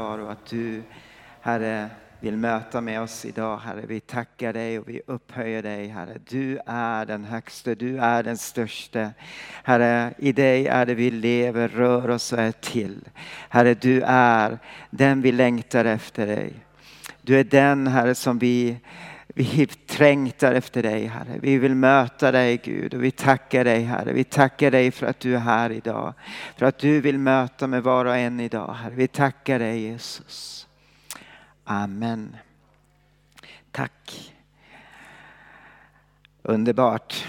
och att du, Herre, vill möta med oss idag, Herre. Vi tackar dig och vi upphöjer dig, Herre. Du är den högste, du är den störste. Herre, i dig är det vi lever, rör oss och är till. Herre, du är den vi längtar efter dig. Du är den, Herre, som vi vi trängtar efter dig Herre. Vi vill möta dig Gud och vi tackar dig Herre. Vi tackar dig för att du är här idag. För att du vill möta med var och en idag Herre. Vi tackar dig Jesus. Amen. Tack. Underbart.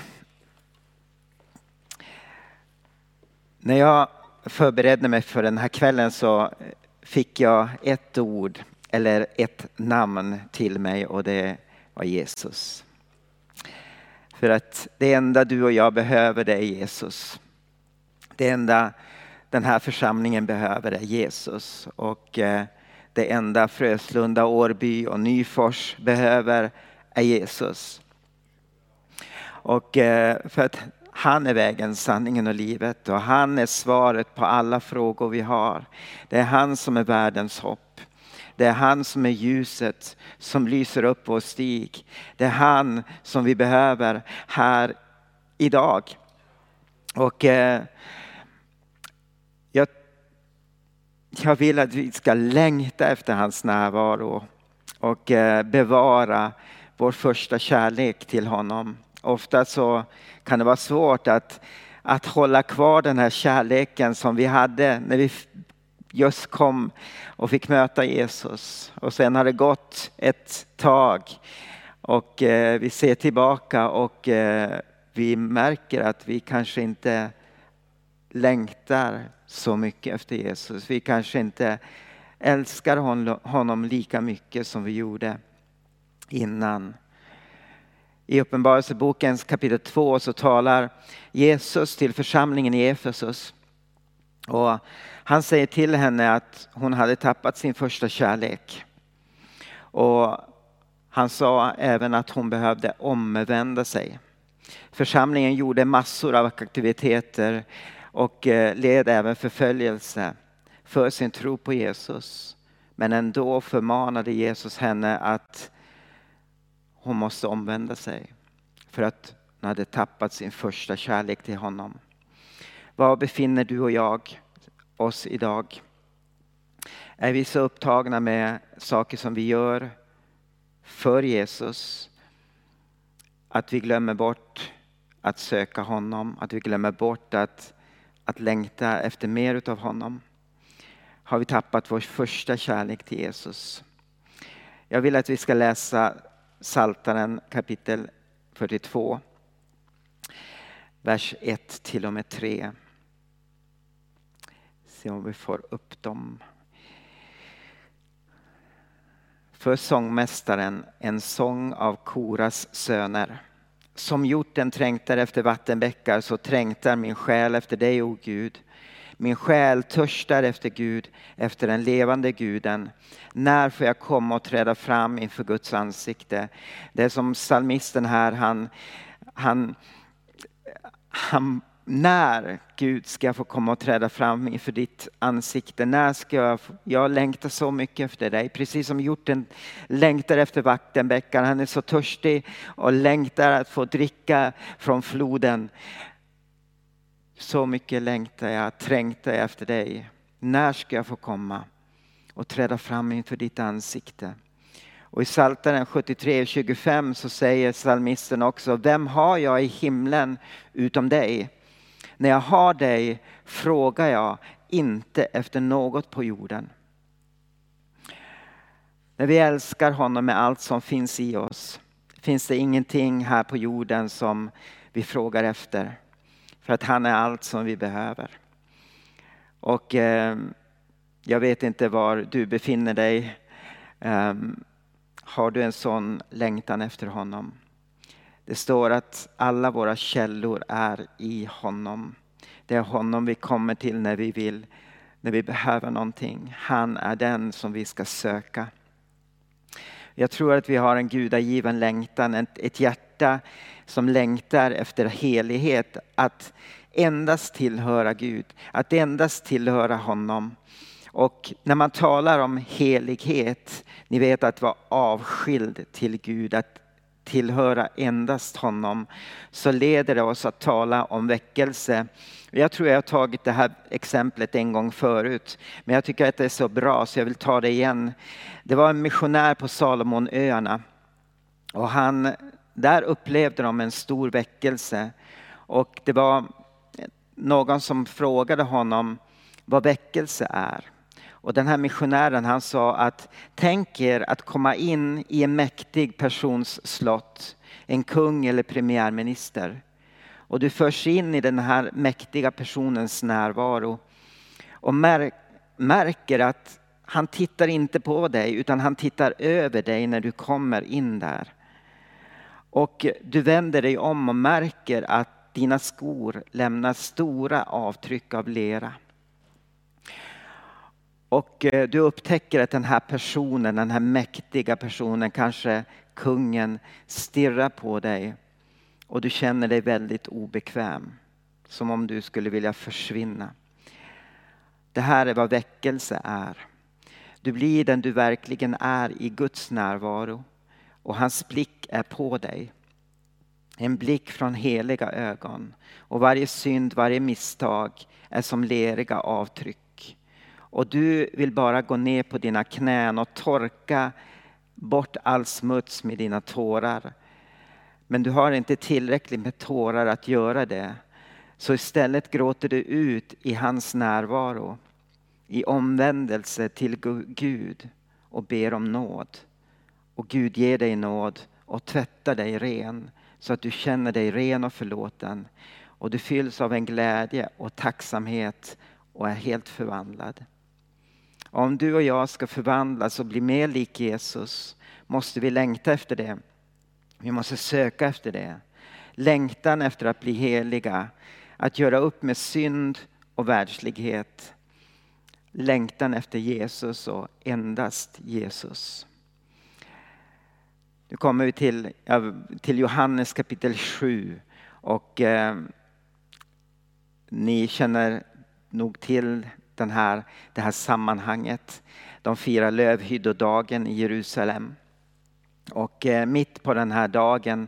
När jag förberedde mig för den här kvällen så fick jag ett ord eller ett namn till mig och det var Jesus. För att det enda du och jag behöver det är Jesus. Det enda den här församlingen behöver är Jesus. Och eh, det enda Fröslunda, Årby och Nyfors behöver är Jesus. Och eh, för att han är vägen, sanningen och livet och han är svaret på alla frågor vi har. Det är han som är världens hopp. Det är han som är ljuset som lyser upp vår stig. Det är han som vi behöver här idag. Och eh, jag, jag vill att vi ska längta efter hans närvaro och eh, bevara vår första kärlek till honom. Ofta så kan det vara svårt att, att hålla kvar den här kärleken som vi hade när vi just kom och fick möta Jesus. Och sen har det gått ett tag och eh, vi ser tillbaka och eh, vi märker att vi kanske inte längtar så mycket efter Jesus. Vi kanske inte älskar honom lika mycket som vi gjorde innan. I Uppenbarelsebokens kapitel 2 så talar Jesus till församlingen i Efesus. Och han säger till henne att hon hade tappat sin första kärlek. Och han sa även att hon behövde omvända sig. Församlingen gjorde massor av aktiviteter och eh, led även förföljelse för sin tro på Jesus. Men ändå förmanade Jesus henne att hon måste omvända sig för att hon hade tappat sin första kärlek till honom. Var befinner du och jag oss idag? Är vi så upptagna med saker som vi gör för Jesus att vi glömmer bort att söka honom, att vi glömmer bort att, att längta efter mer utav honom? Har vi tappat vår första kärlek till Jesus? Jag vill att vi ska läsa Saltaren kapitel 42, vers 1 till och med 3 se om vi får upp dem. För sångmästaren en sång av Koras söner. Som hjorten trängtar efter vattenbäckar så trängtar min själ efter dig, o Gud. Min själ törstar efter Gud, efter den levande guden. När får jag komma och träda fram inför Guds ansikte? Det är som psalmisten här, han, han, han när Gud ska jag få komma och träda fram inför ditt ansikte? När ska jag, få, jag längtar så mycket efter dig, precis som hjorten längtar efter vattenbäckar. Han är så törstig och längtar att få dricka från floden. Så mycket längtar jag, trängtar jag efter dig. När ska jag få komma och träda fram inför ditt ansikte? Och i Psaltaren 73.25 så säger psalmisten också, vem har jag i himlen utom dig? När jag har dig frågar jag inte efter något på jorden. När vi älskar honom med allt som finns i oss finns det ingenting här på jorden som vi frågar efter. För att han är allt som vi behöver. Och eh, jag vet inte var du befinner dig. Eh, har du en sån längtan efter honom? Det står att alla våra källor är i honom. Det är honom vi kommer till när vi vill, när vi behöver någonting. Han är den som vi ska söka. Jag tror att vi har en gudagiven längtan, ett hjärta som längtar efter helighet. Att endast tillhöra Gud, att endast tillhöra honom. Och när man talar om helighet, ni vet att vara avskild till Gud, att tillhöra endast honom, så leder det oss att tala om väckelse. Jag tror jag har tagit det här exemplet en gång förut, men jag tycker att det är så bra så jag vill ta det igen. Det var en missionär på Salomonöarna och han, där upplevde de en stor väckelse och det var någon som frågade honom vad väckelse är. Och den här missionären han sa att tänk er att komma in i en mäktig persons slott, en kung eller premiärminister. Och du förs in i den här mäktiga personens närvaro och märker att han tittar inte på dig utan han tittar över dig när du kommer in där. Och du vänder dig om och märker att dina skor lämnar stora avtryck av lera. Och eh, du upptäcker att den här personen, den här mäktiga personen, kanske kungen, stirrar på dig och du känner dig väldigt obekväm. Som om du skulle vilja försvinna. Det här är vad väckelse är. Du blir den du verkligen är i Guds närvaro och hans blick är på dig. En blick från heliga ögon och varje synd, varje misstag är som leriga avtryck och du vill bara gå ner på dina knän och torka bort all smuts med dina tårar. Men du har inte tillräckligt med tårar att göra det. Så istället gråter du ut i hans närvaro, i omvändelse till Gud och ber om nåd. Och Gud ger dig nåd och tvättar dig ren så att du känner dig ren och förlåten. Och du fylls av en glädje och tacksamhet och är helt förvandlad. Om du och jag ska förvandlas och bli mer lik Jesus måste vi längta efter det. Vi måste söka efter det. Längtan efter att bli heliga, att göra upp med synd och världslighet. Längtan efter Jesus och endast Jesus. Nu kommer vi till, till Johannes kapitel 7 och eh, ni känner nog till den här, det här sammanhanget. De firar lövhyddodagen i Jerusalem. Och eh, mitt på den här dagen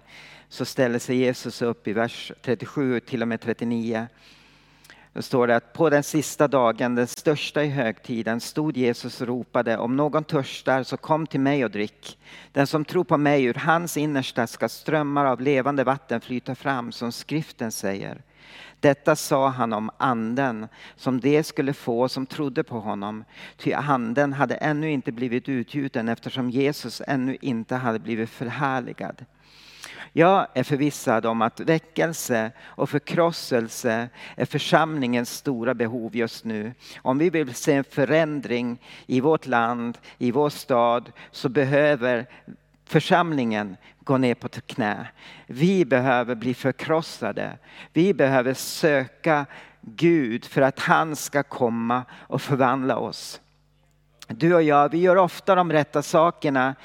så ställer sig Jesus upp i vers 37 till och med 39. Då står det att på den sista dagen, den största i högtiden, stod Jesus och ropade om någon törstar så kom till mig och drick. Den som tror på mig ur hans innersta ska strömmar av levande vatten flyta fram som skriften säger. Detta sa han om anden som det skulle få som trodde på honom. Ty anden hade ännu inte blivit utgjuten eftersom Jesus ännu inte hade blivit förhärligad. Jag är förvissad om att väckelse och förkrosselse är församlingens stora behov just nu. Om vi vill se en förändring i vårt land, i vår stad, så behöver församlingen gå ner på knä. Vi behöver bli förkrossade. Vi behöver söka Gud för att han ska komma och förvandla oss. Du och jag, vi gör ofta de rätta sakerna.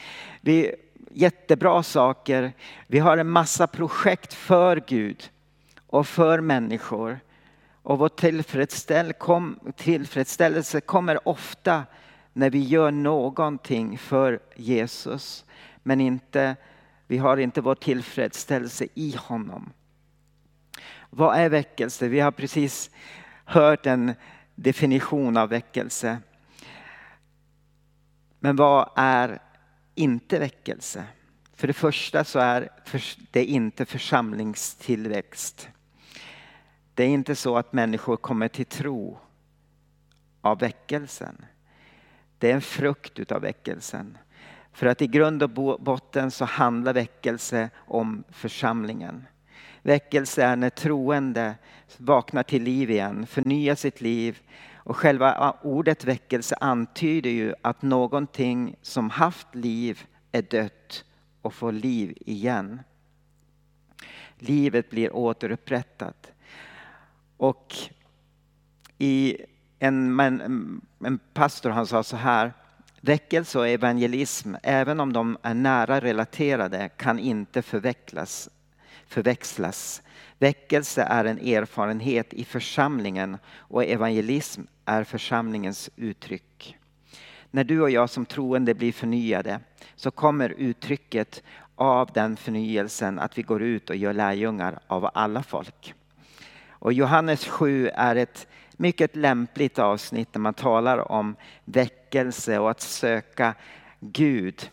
Vi, jättebra saker. Vi har en massa projekt för Gud och för människor. Och vår tillfredsställelse kommer ofta när vi gör någonting för Jesus men inte, vi har inte vår tillfredsställelse i honom. Vad är väckelse? Vi har precis hört en definition av väckelse. Men vad är inte väckelse? För det första så är det inte församlingstillväxt. Det är inte så att människor kommer till tro av väckelsen. Det är en frukt utav väckelsen. För att i grund och botten så handlar väckelse om församlingen. Väckelse är när troende vaknar till liv igen, förnyar sitt liv. Och själva ordet väckelse antyder ju att någonting som haft liv är dött och får liv igen. Livet blir återupprättat. Och i en, en, en pastor han sa så här Väckelse och evangelism, även om de är nära relaterade, kan inte förväxlas. förväxlas. Väckelse är en erfarenhet i församlingen och evangelism är församlingens uttryck. När du och jag som troende blir förnyade så kommer uttrycket av den förnyelsen att vi går ut och gör lärjungar av alla folk. Och Johannes 7 är ett mycket lämpligt avsnitt när man talar om väckelse och att söka Gud.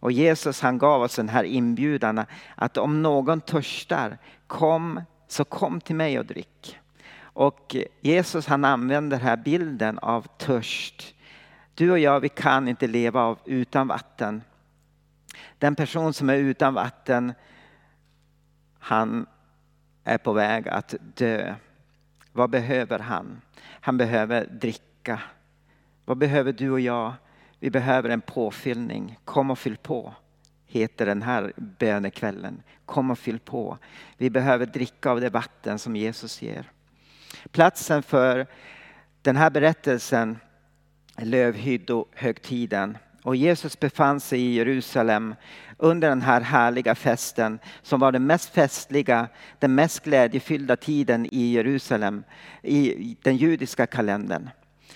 Och Jesus han gav oss den här inbjudan att om någon törstar, kom, så kom till mig och drick. Och Jesus han använder här bilden av törst. Du och jag, vi kan inte leva av utan vatten. Den person som är utan vatten, han är på väg att dö. Vad behöver han? Han behöver dricka. Vad behöver du och jag? Vi behöver en påfyllning. Kom och fyll på, heter den här bönekvällen. Kom och fyll på. Vi behöver dricka av det vatten som Jesus ger. Platsen för den här berättelsen lövhyddohögtiden. Och Jesus befann sig i Jerusalem under den här härliga festen som var den mest festliga, den mest glädjefyllda tiden i Jerusalem i den judiska kalendern.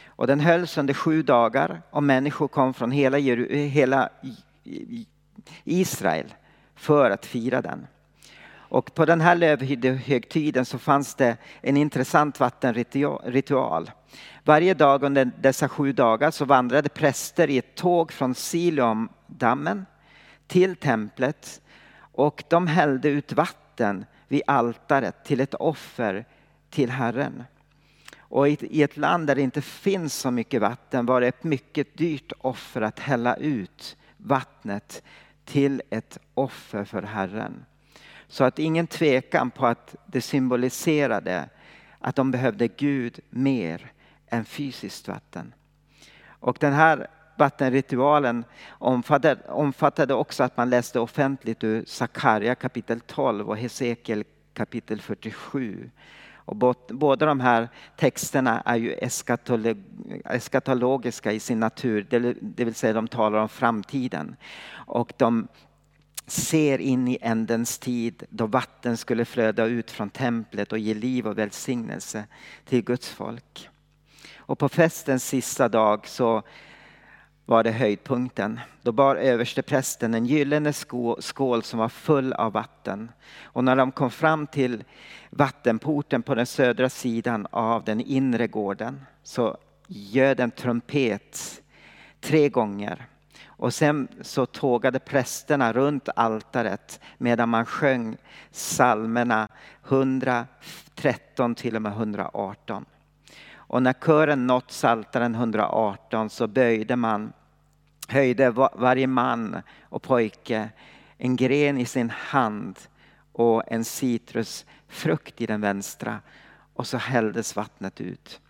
Och den hölls under sju dagar och människor kom från hela, hela Israel för att fira den. Och på den här lövhögtiden så fanns det en intressant vattenritual. Varje dag under dessa sju dagar så vandrade präster i ett tåg från Siloamdammen till templet och de hällde ut vatten vid altaret till ett offer till Herren. Och i ett land där det inte finns så mycket vatten var det ett mycket dyrt offer att hälla ut vattnet till ett offer för Herren. Så att ingen tvekan på att det symboliserade att de behövde Gud mer än fysiskt vatten. Och den här vattenritualen omfattade, omfattade också att man läste offentligt ur Sakarja kapitel 12 och Hesekiel kapitel 47. Och båda de här texterna är ju eskatologiska i sin natur, det vill säga de talar om framtiden. Och de ser in i ändens tid då vatten skulle flöda ut från templet och ge liv och välsignelse till Guds folk. Och på festens sista dag så var det höjdpunkten. Då bar översteprästen en gyllene skål som var full av vatten. Och när de kom fram till vattenporten på den södra sidan av den inre gården så ljöd en trumpet tre gånger. Och sen så tågade prästerna runt altaret medan man sjöng psalmerna 113 till och med 118. Och när kören nått Psaltaren 118 så böjde man, höjde varje man och pojke en gren i sin hand och en citrusfrukt i den vänstra och så hälldes vattnet ut.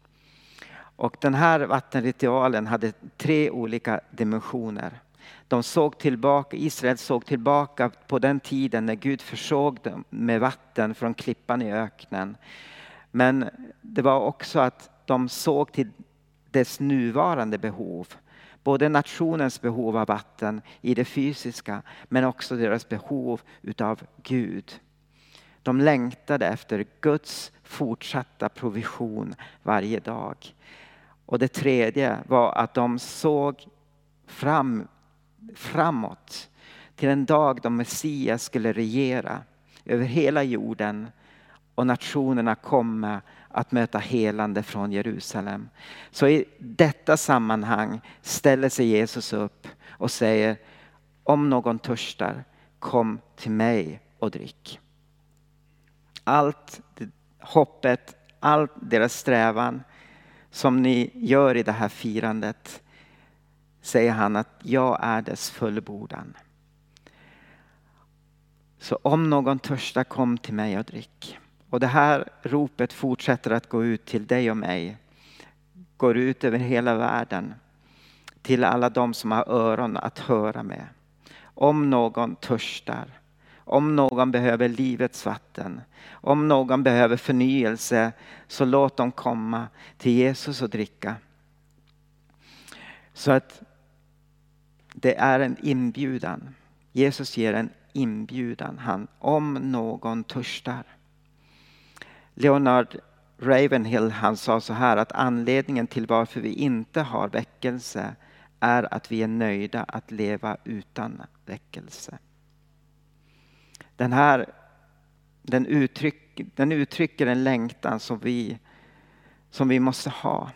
Och den här vattenritualen hade tre olika dimensioner. De såg tillbaka, Israel såg tillbaka på den tiden när Gud försåg dem med vatten från klippan i öknen. Men det var också att de såg till dess nuvarande behov. Både nationens behov av vatten i det fysiska men också deras behov utav Gud. De längtade efter Guds fortsatta provision varje dag. Och det tredje var att de såg fram, framåt till en dag då Messias skulle regera över hela jorden och nationerna kommer att möta helande från Jerusalem. Så i detta sammanhang ställer sig Jesus upp och säger om någon törstar, kom till mig och drick. Allt hoppet, all deras strävan som ni gör i det här firandet säger han att jag är dess fullbordan. Så om någon törstar, kom till mig och drick. Och det här ropet fortsätter att gå ut till dig och mig. Går ut över hela världen. Till alla de som har öron att höra med. Om någon törstar. Om någon behöver livets vatten. Om någon behöver förnyelse så låt dem komma till Jesus och dricka. Så att det är en inbjudan. Jesus ger en inbjudan. Han, om någon törstar. Leonard Ravenhill han sa så här att anledningen till varför vi inte har väckelse är att vi är nöjda att leva utan väckelse. Den här den, uttryck, den uttrycker en längtan som vi, som vi måste ha.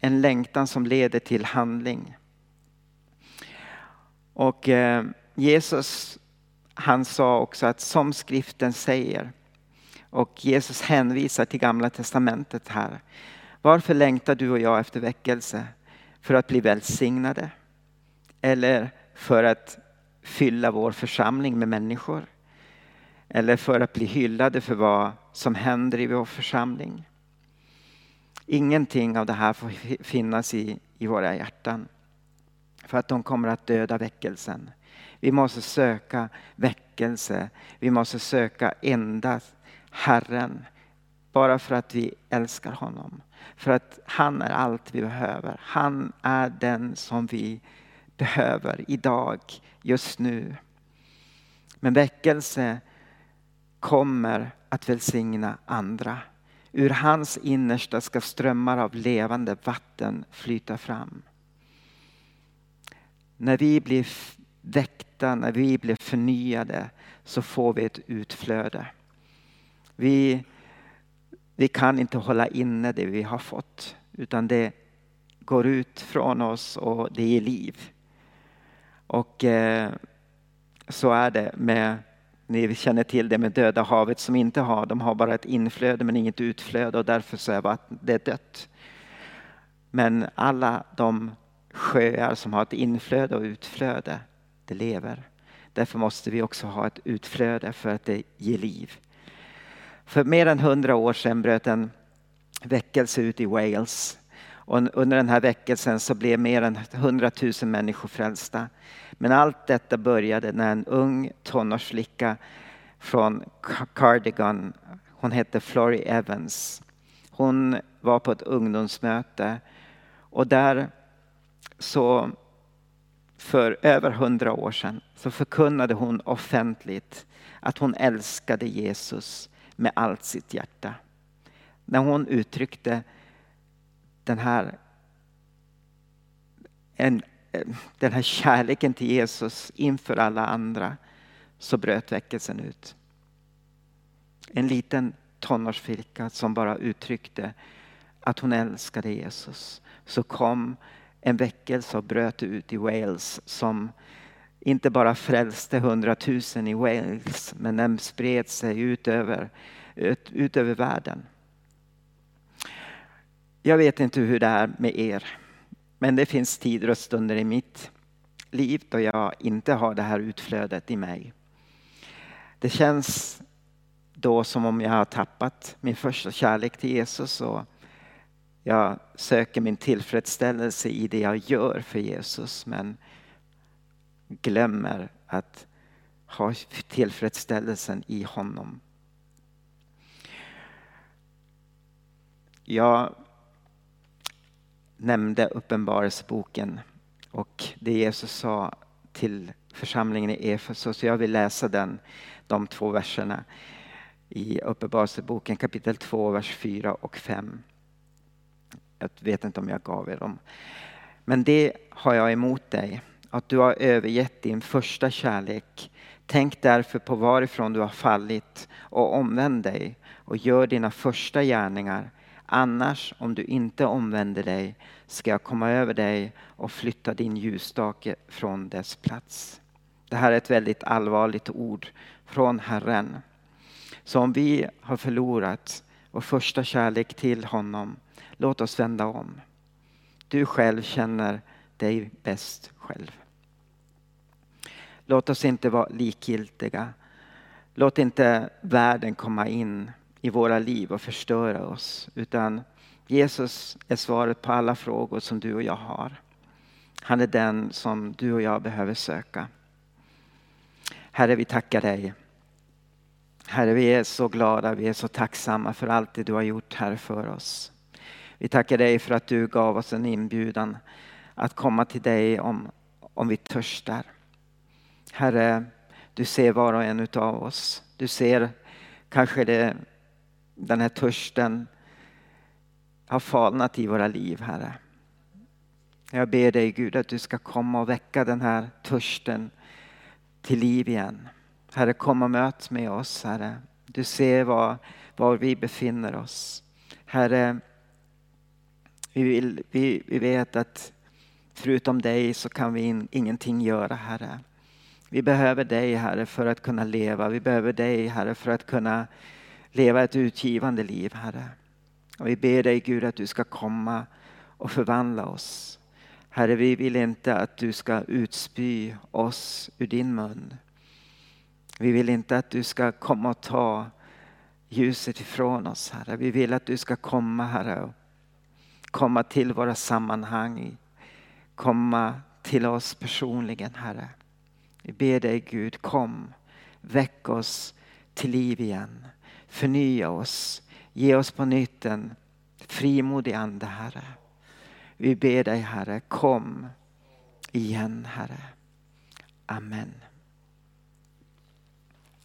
En längtan som leder till handling. Och eh, Jesus han sa också att som skriften säger och Jesus hänvisar till gamla testamentet här. Varför längtar du och jag efter väckelse? För att bli välsignade? Eller för att fylla vår församling med människor? Eller för att bli hyllade för vad som händer i vår församling? Ingenting av det här får finnas i, i våra hjärtan. För att de kommer att döda väckelsen. Vi måste söka väckelse. Vi måste söka endast Herren. Bara för att vi älskar honom. För att han är allt vi behöver. Han är den som vi behöver idag, just nu. Men väckelse kommer att välsigna andra. Ur hans innersta ska strömmar av levande vatten flyta fram. När vi blir väckta, när vi blir förnyade så får vi ett utflöde. Vi, vi kan inte hålla inne det vi har fått utan det går ut från oss och det ger liv. Och eh, så är det med, ni känner till det med Döda havet som inte har, de har bara ett inflöde men inget utflöde och därför så är det dött. Men alla de sjöar som har ett inflöde och utflöde, det lever. Därför måste vi också ha ett utflöde för att det ger liv. För mer än hundra år sedan bröt en väckelse ut i Wales. Och under den här väckelsen så blev mer än hundratusen människor frälsta. Men allt detta började när en ung tonårsflicka från Cardigan, hon hette Flory Evans. Hon var på ett ungdomsmöte och där så för över hundra år sedan så förkunnade hon offentligt att hon älskade Jesus med allt sitt hjärta. När hon uttryckte den här, en, Eh, den här kärleken till Jesus inför alla andra så bröt väckelsen ut. En liten tonårsflicka som bara uttryckte att hon älskade Jesus. Så kom en väckelse och bröt ut i Wales som inte bara frälste hundratusen i Wales men den spred sig ut över, ut, ut över världen. Jag vet inte hur det är med er men det finns tider och stunder i mitt liv då jag inte har det här utflödet i mig. Det känns då som om jag har tappat min första kärlek till Jesus och jag söker min tillfredsställelse i det jag gör för Jesus men glömmer att ha tillfredsställelsen i honom. Jag nämnde Uppenbarelseboken och det Jesus sa till församlingen i Efesos. Jag vill läsa den, de två verserna i Uppenbarelseboken kapitel 2, vers 4 och 5. Jag vet inte om jag gav er dem. Men det har jag emot dig, att du har övergett din första kärlek. Tänk därför på varifrån du har fallit och omvänd dig och gör dina första gärningar. Annars, om du inte omvänder dig, ska jag komma över dig och flytta din ljusstake från dess plats. Det här är ett väldigt allvarligt ord från Herren. Så om vi har förlorat vår första kärlek till honom Låt oss vända om. Du själv känner dig bäst själv. Låt oss inte vara likgiltiga. Låt inte världen komma in i våra liv och förstöra oss. Utan Jesus är svaret på alla frågor som du och jag har. Han är den som du och jag behöver söka. Herre, vi tackar dig. Herre, vi är så glada, vi är så tacksamma för allt det du har gjort här för oss. Vi tackar dig för att du gav oss en inbjudan att komma till dig om, om vi törstar. Herre, Du ser var och en av oss. Du ser kanske det, den här törsten har falnat i våra liv, Herre. Jag ber dig Gud att du ska komma och väcka den här törsten till liv igen. Herre, kom och möt med oss, Herre. Du ser var, var vi befinner oss. Herre, vi, vill, vi, vi vet att förutom dig så kan vi in, ingenting göra, Herre. Vi behöver dig, Herre, för att kunna leva. Vi behöver dig, Herre, för att kunna leva ett utgivande liv, Herre. Och vi ber dig, Gud, att du ska komma och förvandla oss. Herre, vi vill inte att du ska utspy oss ur din mun. Vi vill inte att du ska komma och ta ljuset ifrån oss, Herre. Vi vill att du ska komma, Herre, och komma till våra sammanhang, komma till oss personligen, Herre. Vi ber dig Gud, kom, väck oss till liv igen. Förnya oss, ge oss på nytt en frimodig ande, Herre. Vi ber dig Herre, kom igen Herre. Amen.